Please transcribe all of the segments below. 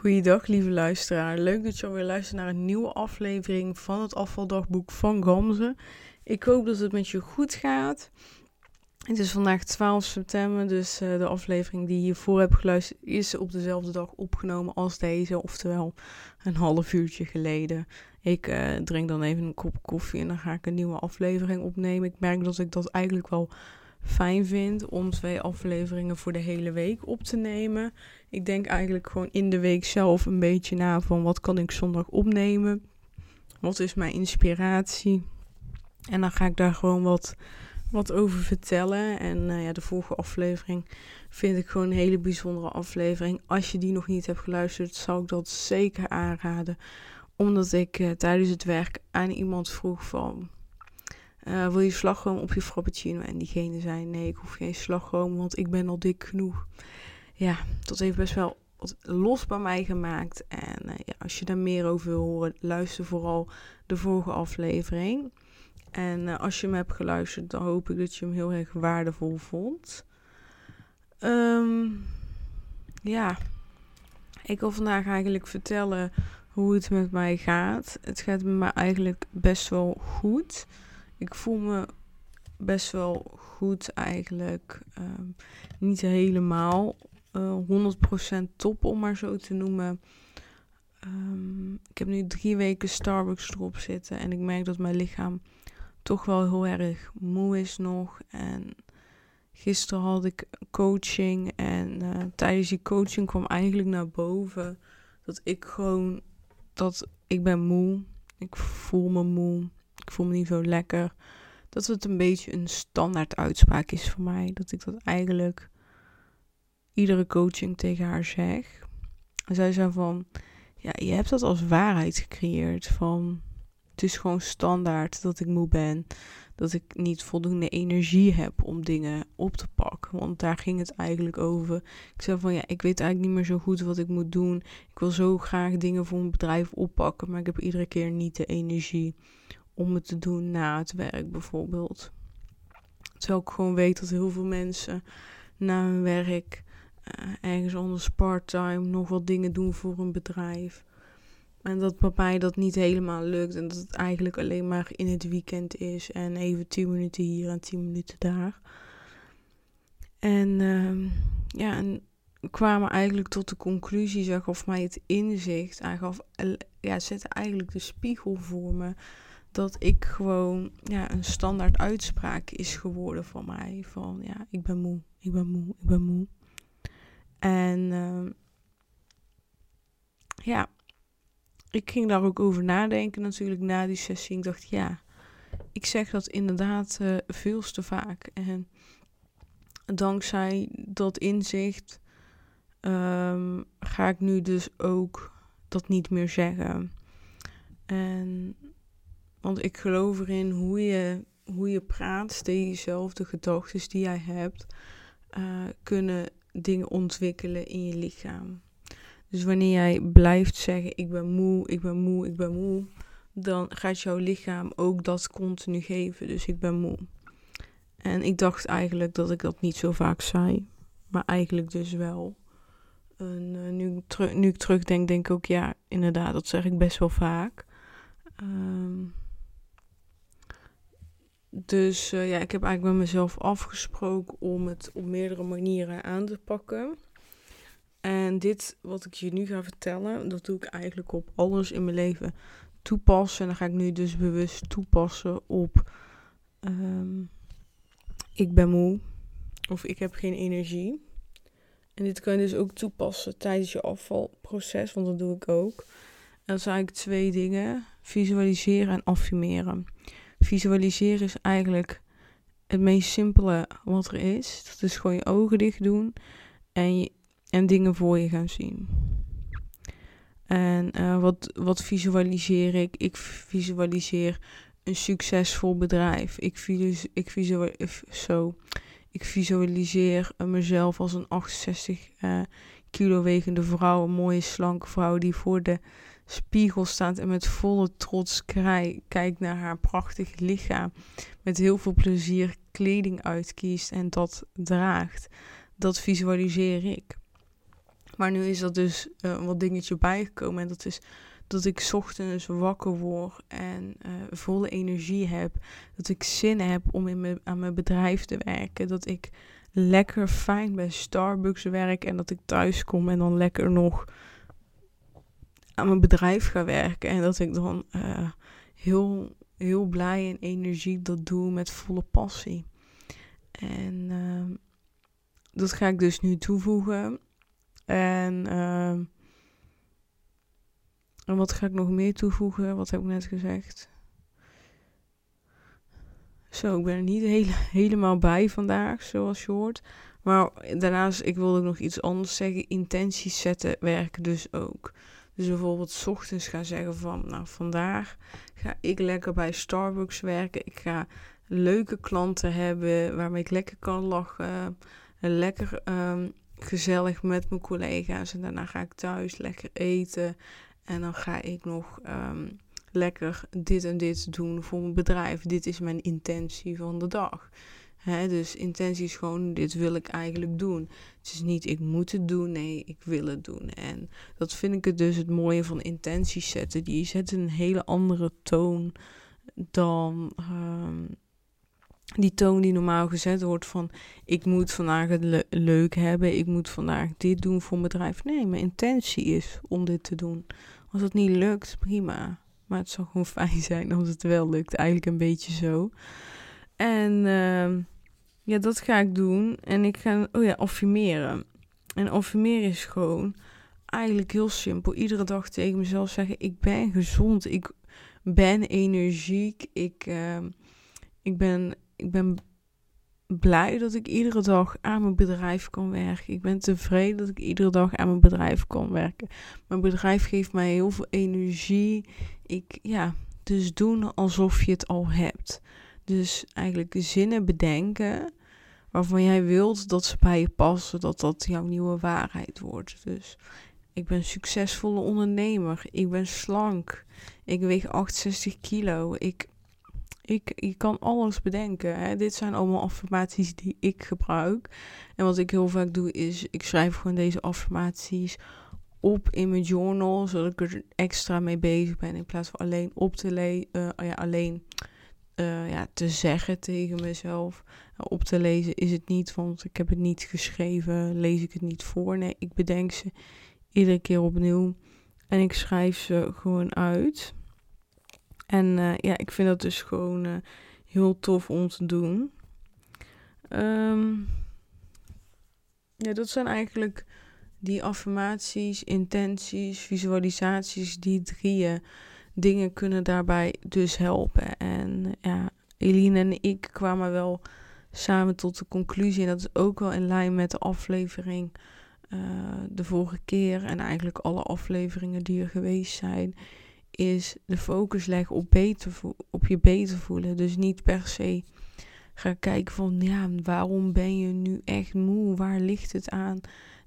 Goeiedag, lieve luisteraar. Leuk dat je alweer luistert naar een nieuwe aflevering van het afvaldagboek van Gamze. Ik hoop dat het met je goed gaat. Het is vandaag 12 september, dus uh, de aflevering die je hiervoor hebt geluisterd is op dezelfde dag opgenomen als deze, oftewel een half uurtje geleden. Ik uh, drink dan even een kop koffie en dan ga ik een nieuwe aflevering opnemen. Ik merk dat ik dat eigenlijk wel fijn vind om twee afleveringen voor de hele week op te nemen. Ik denk eigenlijk gewoon in de week zelf een beetje na van wat kan ik zondag opnemen. Wat is mijn inspiratie? En dan ga ik daar gewoon wat, wat over vertellen. En uh, ja, de vorige aflevering vind ik gewoon een hele bijzondere aflevering. Als je die nog niet hebt geluisterd, zou ik dat zeker aanraden. Omdat ik uh, tijdens het werk aan iemand vroeg van uh, wil je slagroom op je frappuccino? En diegene zei: Nee, ik hoef geen slagroom, want ik ben al dik genoeg. Ja, dat heeft best wel wat los bij mij gemaakt. En uh, ja, als je daar meer over wil horen, luister vooral de vorige aflevering. En uh, als je hem hebt geluisterd, dan hoop ik dat je hem heel erg waardevol vond. Um, ja, ik wil vandaag eigenlijk vertellen hoe het met mij gaat. Het gaat met mij eigenlijk best wel goed. Ik voel me best wel goed eigenlijk. Um, niet helemaal uh, 100% top om maar zo te noemen. Um, ik heb nu drie weken Starbucks erop zitten en ik merk dat mijn lichaam toch wel heel erg moe is nog. En gisteren had ik coaching en uh, tijdens die coaching kwam eigenlijk naar boven dat ik gewoon dat ik ben moe. Ik voel me moe ik voel me niet zo lekker. Dat het een beetje een standaard uitspraak is voor mij. Dat ik dat eigenlijk iedere coaching tegen haar zeg. En zij zei van, ja, je hebt dat als waarheid gecreëerd. Van, het is gewoon standaard dat ik moe ben. Dat ik niet voldoende energie heb om dingen op te pakken. Want daar ging het eigenlijk over. Ik zei van ja, ik weet eigenlijk niet meer zo goed wat ik moet doen. Ik wil zo graag dingen voor mijn bedrijf oppakken. Maar ik heb iedere keer niet de energie om het te doen na het werk bijvoorbeeld. Terwijl ik gewoon weet dat heel veel mensen na hun werk uh, ergens anders part-time nog wat dingen doen voor een bedrijf. En dat bij mij dat niet helemaal lukt. En dat het eigenlijk alleen maar in het weekend is. En even 10 minuten hier en 10 minuten daar. En uh, ja, en kwamen eigenlijk tot de conclusie, zeg, of mij het inzicht aangaf. Ja, zette eigenlijk de spiegel voor me dat ik gewoon ja, een standaard uitspraak is geworden van mij. Van ja, ik ben moe, ik ben moe, ik ben moe. En uh, ja, ik ging daar ook over nadenken natuurlijk na die sessie. Ik dacht ja, ik zeg dat inderdaad uh, veel te vaak. En dankzij dat inzicht um, ga ik nu dus ook dat niet meer zeggen. En want ik geloof erin hoe je, hoe je praat tegen jezelf, de gedachten die jij hebt, uh, kunnen dingen ontwikkelen in je lichaam. Dus wanneer jij blijft zeggen: Ik ben moe, ik ben moe, ik ben moe, dan gaat jouw lichaam ook dat continu geven. Dus ik ben moe. En ik dacht eigenlijk dat ik dat niet zo vaak zei, maar eigenlijk dus wel. En uh, nu, nu ik terugdenk, denk ik ook: Ja, inderdaad, dat zeg ik best wel vaak. Um, dus uh, ja, ik heb eigenlijk met mezelf afgesproken om het op meerdere manieren aan te pakken. En dit wat ik je nu ga vertellen, dat doe ik eigenlijk op alles in mijn leven toepassen. En dan ga ik nu dus bewust toepassen op um, ik ben moe of ik heb geen energie. En dit kan je dus ook toepassen tijdens je afvalproces, want dat doe ik ook. En dat zijn eigenlijk twee dingen: visualiseren en affirmeren. Visualiseren is eigenlijk het meest simpele wat er is. Dat is gewoon je ogen dicht doen en, en dingen voor je gaan zien. En uh, wat, wat visualiseer ik? Ik visualiseer een succesvol bedrijf. Ik, visualiseer, ik, visualiseer, zo, ik visualiseer mezelf als een 68 uh, eh, kilo wegende vrouw. Een mooie slanke vrouw die voor de spiegel staat en met volle trots kijkt naar haar prachtig lichaam. Met heel veel plezier kleding uitkiest en dat draagt. Dat visualiseer ik. Maar nu is dat dus uh, wat dingetje bijgekomen. En dat is dat ik ochtends wakker word en uh, volle energie heb. Dat ik zin heb om in mijn, aan mijn bedrijf te werken. Dat ik lekker fijn bij Starbucks werk. En dat ik thuis kom en dan lekker nog aan mijn bedrijf ga werken. En dat ik dan uh, heel, heel blij en energie dat doe met volle passie. En uh, dat ga ik dus nu toevoegen. En, uh, en wat ga ik nog meer toevoegen? Wat heb ik net gezegd? Zo, ik ben er niet hele, helemaal bij vandaag, zoals je hoort. Maar daarnaast, ik wilde nog iets anders zeggen. Intenties zetten werken dus ook. Dus bijvoorbeeld s ochtends gaan zeggen van, nou vandaag ga ik lekker bij Starbucks werken. Ik ga leuke klanten hebben waarmee ik lekker kan lachen. Lekker um, gezellig met mijn collega's. En daarna ga ik thuis lekker eten. En dan ga ik nog um, lekker dit en dit doen voor mijn bedrijf. Dit is mijn intentie van de dag. Dus intentie is gewoon, dit wil ik eigenlijk doen. Het is niet, ik moet het doen. Nee, ik wil het doen. En dat vind ik het dus het mooie van intenties zetten. Die zetten een hele andere toon dan um, die toon die normaal gezet wordt van... ik moet vandaag het leuk hebben. Ik moet vandaag dit doen voor mijn bedrijf. Nee, mijn intentie is om dit te doen. Als het niet lukt, prima. Maar het zou gewoon fijn zijn als het wel lukt. Eigenlijk een beetje zo. En uh, ja, dat ga ik doen. En ik ga, oh ja, affirmeren. En affirmeren is gewoon eigenlijk heel simpel. Iedere dag tegen mezelf zeggen: Ik ben gezond. Ik ben energiek. Ik, uh, ik, ben, ik ben blij dat ik iedere dag aan mijn bedrijf kan werken. Ik ben tevreden dat ik iedere dag aan mijn bedrijf kan werken. Mijn bedrijf geeft mij heel veel energie. Ik, ja, dus doen alsof je het al hebt. Dus eigenlijk zinnen bedenken waarvan jij wilt dat ze bij je passen, dat dat jouw nieuwe waarheid wordt. Dus ik ben succesvolle ondernemer. Ik ben slank. Ik weeg 68 kilo. Ik, ik, ik kan alles bedenken. Hè. Dit zijn allemaal affirmaties die ik gebruik. En wat ik heel vaak doe is, ik schrijf gewoon deze affirmaties op in mijn journal, zodat ik er extra mee bezig ben in plaats van alleen op te lezen, uh, ja, alleen uh, ja, te zeggen tegen mezelf. op te lezen is het niet, want ik heb het niet geschreven, lees ik het niet voor. Nee, ik bedenk ze iedere keer opnieuw en ik schrijf ze gewoon uit. En uh, ja, ik vind dat dus gewoon heel tof om te doen. Um, ja, dat zijn eigenlijk die affirmaties, intenties, visualisaties, die drieën dingen kunnen daarbij dus helpen. En ja, Eline en ik kwamen wel samen tot de conclusie, en dat is ook wel in lijn met de aflevering uh, de vorige keer en eigenlijk alle afleveringen die er geweest zijn, is de focus leggen op, beter op je beter voelen. Dus niet per se gaan kijken van, ja, waarom ben je nu echt moe? Waar ligt het aan?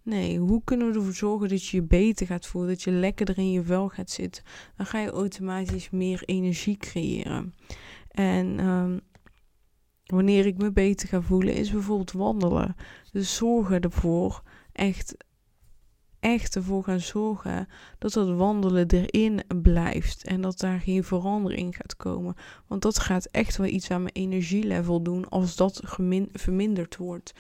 Nee, hoe kunnen we ervoor zorgen dat je je beter gaat voelen, dat je lekkerder in je vel gaat zitten? Dan ga je automatisch meer energie creëren. En um, wanneer ik me beter ga voelen, is bijvoorbeeld wandelen. Dus zorgen ervoor, echt, echt ervoor gaan zorgen dat dat wandelen erin blijft. En dat daar geen verandering gaat komen. Want dat gaat echt wel iets aan mijn energielevel doen als dat verminderd wordt.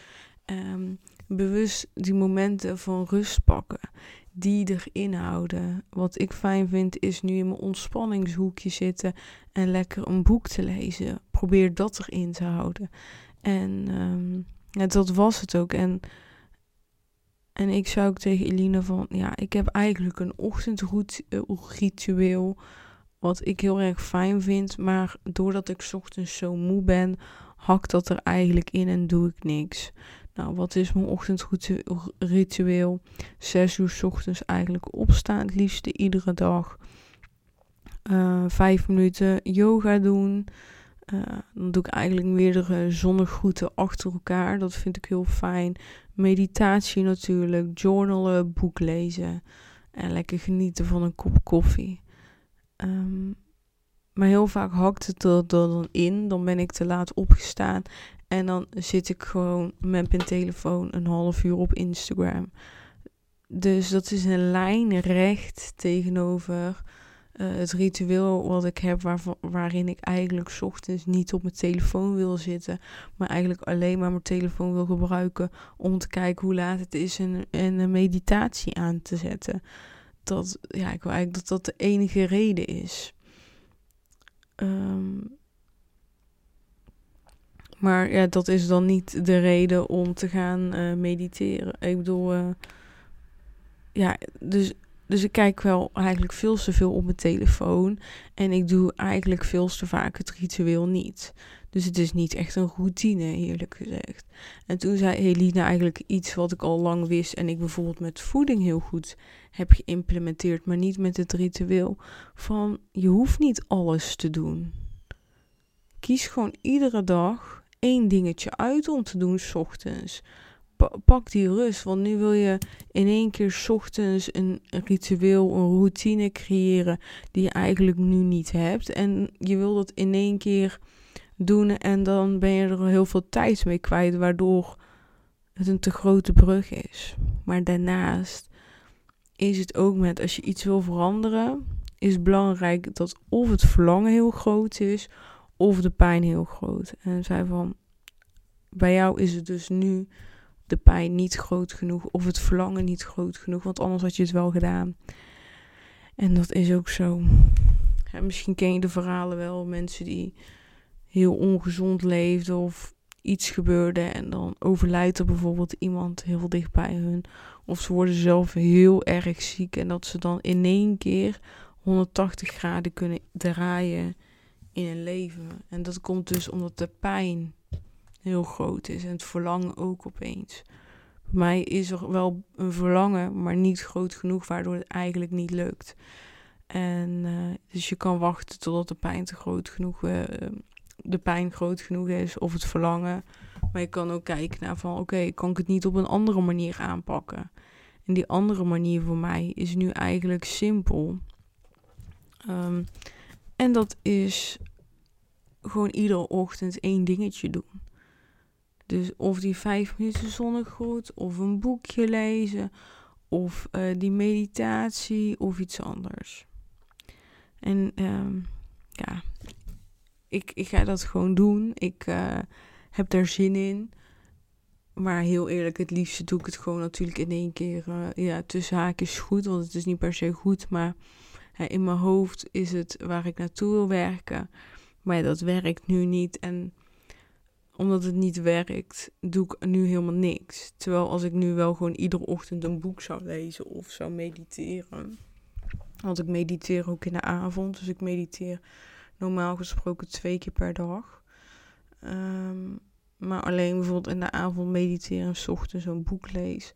Um, bewust die momenten van rust pakken. Die erin houden. Wat ik fijn vind is nu in mijn ontspanningshoekje zitten en lekker een boek te lezen. Probeer dat erin te houden. En um, ja, dat was het ook. En, en ik zou ook tegen Eline van, ja, ik heb eigenlijk een ochtendritueel wat ik heel erg fijn vind. Maar doordat ik ochtends zo moe ben, hakt dat er eigenlijk in en doe ik niks. Nou, wat is mijn ochtendritueel? Zes uur s ochtends eigenlijk opstaan, het liefste iedere dag. Uh, vijf minuten yoga doen. Uh, dan doe ik eigenlijk meerdere zonnegroeten achter elkaar. Dat vind ik heel fijn. Meditatie natuurlijk, journalen, boek lezen. En lekker genieten van een kop koffie. Um, maar heel vaak hakt het er, dan in. Dan ben ik te laat opgestaan. En dan zit ik gewoon met mijn telefoon een half uur op Instagram. dus dat is een lijn recht tegenover uh, het ritueel wat ik heb, waar, waarin ik eigenlijk ochtends niet op mijn telefoon wil zitten, maar eigenlijk alleen maar mijn telefoon wil gebruiken om te kijken hoe laat het is en, en een meditatie aan te zetten. Dat, ja, ik wil eigenlijk dat dat de enige reden is. Um, maar ja, dat is dan niet de reden om te gaan uh, mediteren. Ik bedoel, uh, ja, dus dus ik kijk wel eigenlijk veel te veel op mijn telefoon. En ik doe eigenlijk veel te vaak het ritueel niet. Dus het is niet echt een routine, eerlijk gezegd. En toen zei Helena eigenlijk iets wat ik al lang wist. En ik bijvoorbeeld met voeding heel goed heb geïmplementeerd. Maar niet met het ritueel. Van je hoeft niet alles te doen. Kies gewoon iedere dag één dingetje uit om te doen s ochtends pak die rust. Want nu wil je in één keer ochtends een ritueel, een routine creëren die je eigenlijk nu niet hebt. En je wil dat in één keer doen en dan ben je er heel veel tijd mee kwijt, waardoor het een te grote brug is. Maar daarnaast is het ook met als je iets wil veranderen, is belangrijk dat of het verlangen heel groot is of de pijn heel groot. En zij van bij jou is het dus nu de pijn niet groot genoeg of het verlangen niet groot genoeg, want anders had je het wel gedaan. En dat is ook zo. misschien ken je de verhalen wel, mensen die heel ongezond leefden of iets gebeurde en dan overlijdt er bijvoorbeeld iemand heel dicht bij hun. Of ze worden zelf heel erg ziek en dat ze dan in één keer 180 graden kunnen draaien in hun leven. En dat komt dus omdat de pijn heel groot is. En het verlangen ook opeens. Bij mij is er wel een verlangen, maar niet groot genoeg, waardoor het eigenlijk niet lukt. En uh, dus je kan wachten totdat de pijn te groot genoeg, uh, de pijn groot genoeg is of het verlangen. Maar je kan ook kijken naar van oké, kan ik het niet op een andere manier aanpakken? En die andere manier voor mij is nu eigenlijk simpel. Um, en dat is gewoon iedere ochtend één dingetje doen. Dus of die vijf minuten zonnegroet, of een boekje lezen, of uh, die meditatie, of iets anders. En um, ja, ik, ik ga dat gewoon doen. Ik uh, heb daar zin in. Maar heel eerlijk, het liefste doe ik het gewoon natuurlijk in één keer. Uh, ja, tussen haakjes goed, want het is niet per se goed. Maar in mijn hoofd is het waar ik naartoe wil werken. Maar dat werkt nu niet. En omdat het niet werkt, doe ik nu helemaal niks. Terwijl als ik nu wel gewoon iedere ochtend een boek zou lezen of zou mediteren. Want ik mediteer ook in de avond. Dus ik mediteer normaal gesproken twee keer per dag. Ehm, maar alleen bijvoorbeeld in de avond mediteren en ochtends een boek lees.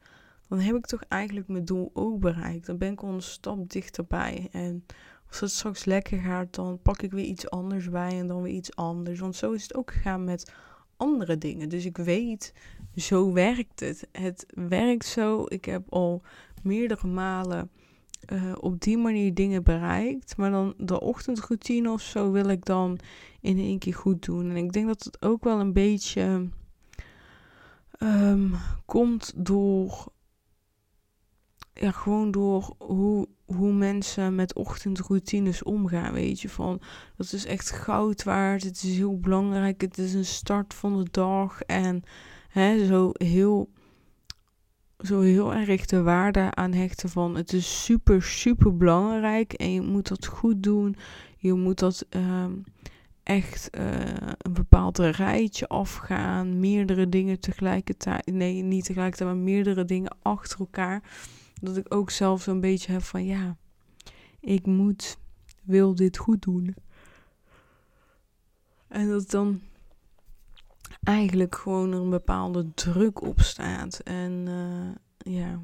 Dan heb ik toch eigenlijk mijn doel ook bereikt. Dan ben ik al een stap dichterbij. En als het straks lekker gaat, dan pak ik weer iets anders bij en dan weer iets anders. Want zo is het ook gegaan met andere dingen. Dus ik weet, zo werkt het. Het werkt zo. Ik heb al meerdere malen uh, op die manier dingen bereikt. Maar dan de ochtendroutine of zo wil ik dan in één keer goed doen. En ik denk dat het ook wel een beetje um, komt door. Ja, gewoon door hoe hoe mensen met ochtendroutines omgaan, weet je. Van, dat is echt goud waard, het is heel belangrijk, het is een start van de dag. En hè, zo, heel, zo heel erg de waarde aan hechten van, het is super, super belangrijk. En je moet dat goed doen, je moet dat... Um, echt uh, een bepaald rijtje afgaan, meerdere dingen tegelijkertijd, nee, niet tegelijkertijd, maar meerdere dingen achter elkaar dat ik ook zelf zo'n beetje heb van ja, ik moet, wil dit goed doen. En dat dan eigenlijk gewoon een bepaalde druk op staat. En uh, ja,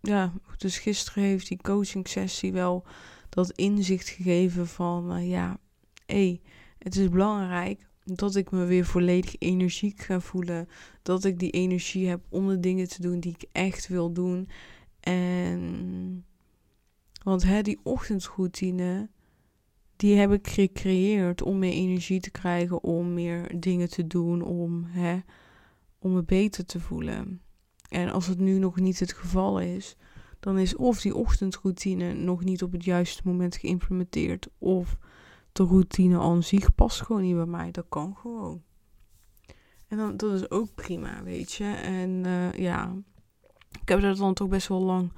ja, dus gisteren heeft die coaching sessie wel dat inzicht gegeven van uh, ja, hé, het is belangrijk dat ik me weer volledig energiek ga voelen. Dat ik die energie heb om de dingen te doen die ik echt wil doen. En want hè, die ochtendroutine, die heb ik gecreëerd om meer energie te krijgen, om meer dingen te doen, om, hè, om me beter te voelen. En als het nu nog niet het geval is, dan is of die ochtendroutine nog niet op het juiste moment geïmplementeerd, of de routine aan zich past gewoon niet bij mij. Dat kan gewoon. En dan, dat is ook prima, weet je. En uh, ja, ik heb daar dan toch best wel lang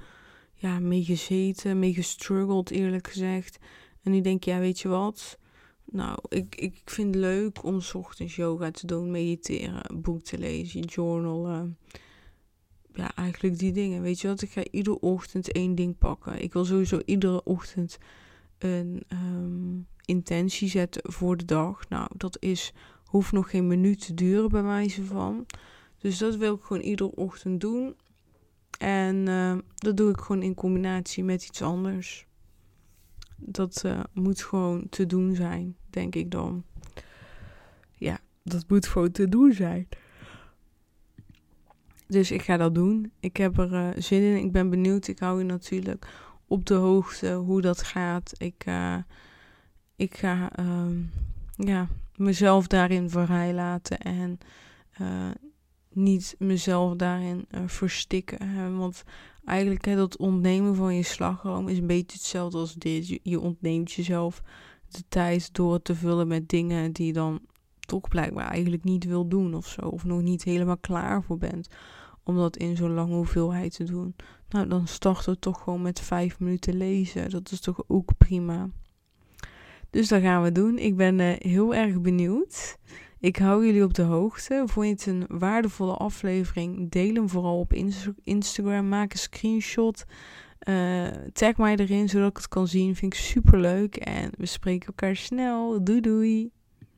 ja, mee gezeten, mee gestruggeld, eerlijk gezegd. En nu denk je, ja, weet je wat? Nou, ik, ik vind het leuk om s ochtends yoga te doen, mediteren, boek te lezen, journalen. Ja, eigenlijk die dingen. Weet je wat? Ik ga iedere ochtend één ding pakken. Ik wil sowieso iedere ochtend een um, intentie zetten voor de dag. Nou, dat is, hoeft nog geen minuut te duren bij wijze van. Dus dat wil ik gewoon iedere ochtend doen. En uh, dat doe ik gewoon in combinatie met iets anders. Dat uh, moet gewoon te doen zijn, denk ik dan. Ja, dat moet gewoon te doen zijn. Dus ik ga dat doen. Ik heb er uh, zin in. Ik ben benieuwd. Ik hou je natuurlijk op de hoogte hoe dat gaat. Ik, ik ga ehm, ja, mezelf daarin vrij laten en niet mezelf daarin uh, verstikken. Want eigenlijk hè, dat ontnemen van je slagroom is een beetje hetzelfde als dit. Je, ontneemt jezelf de tijd door te vullen met dingen die je dan toch blijkbaar eigenlijk niet wil doen of zo. Of nog niet helemaal klaar voor bent om dat in zo'n lange hoeveelheid te doen. Nou, dan starten we toch gewoon met vijf minuten lezen. Dat is toch ook prima. Dus dat gaan we doen. Ik ben uh, heel erg benieuwd. Ik hou jullie op de hoogte. Vond je het een waardevolle aflevering? Deel hem vooral op Instagram. Maak een screenshot. Uh, tag mij erin zodat ik het kan zien. Vind ik super leuk. En we spreken elkaar snel. Doei doei.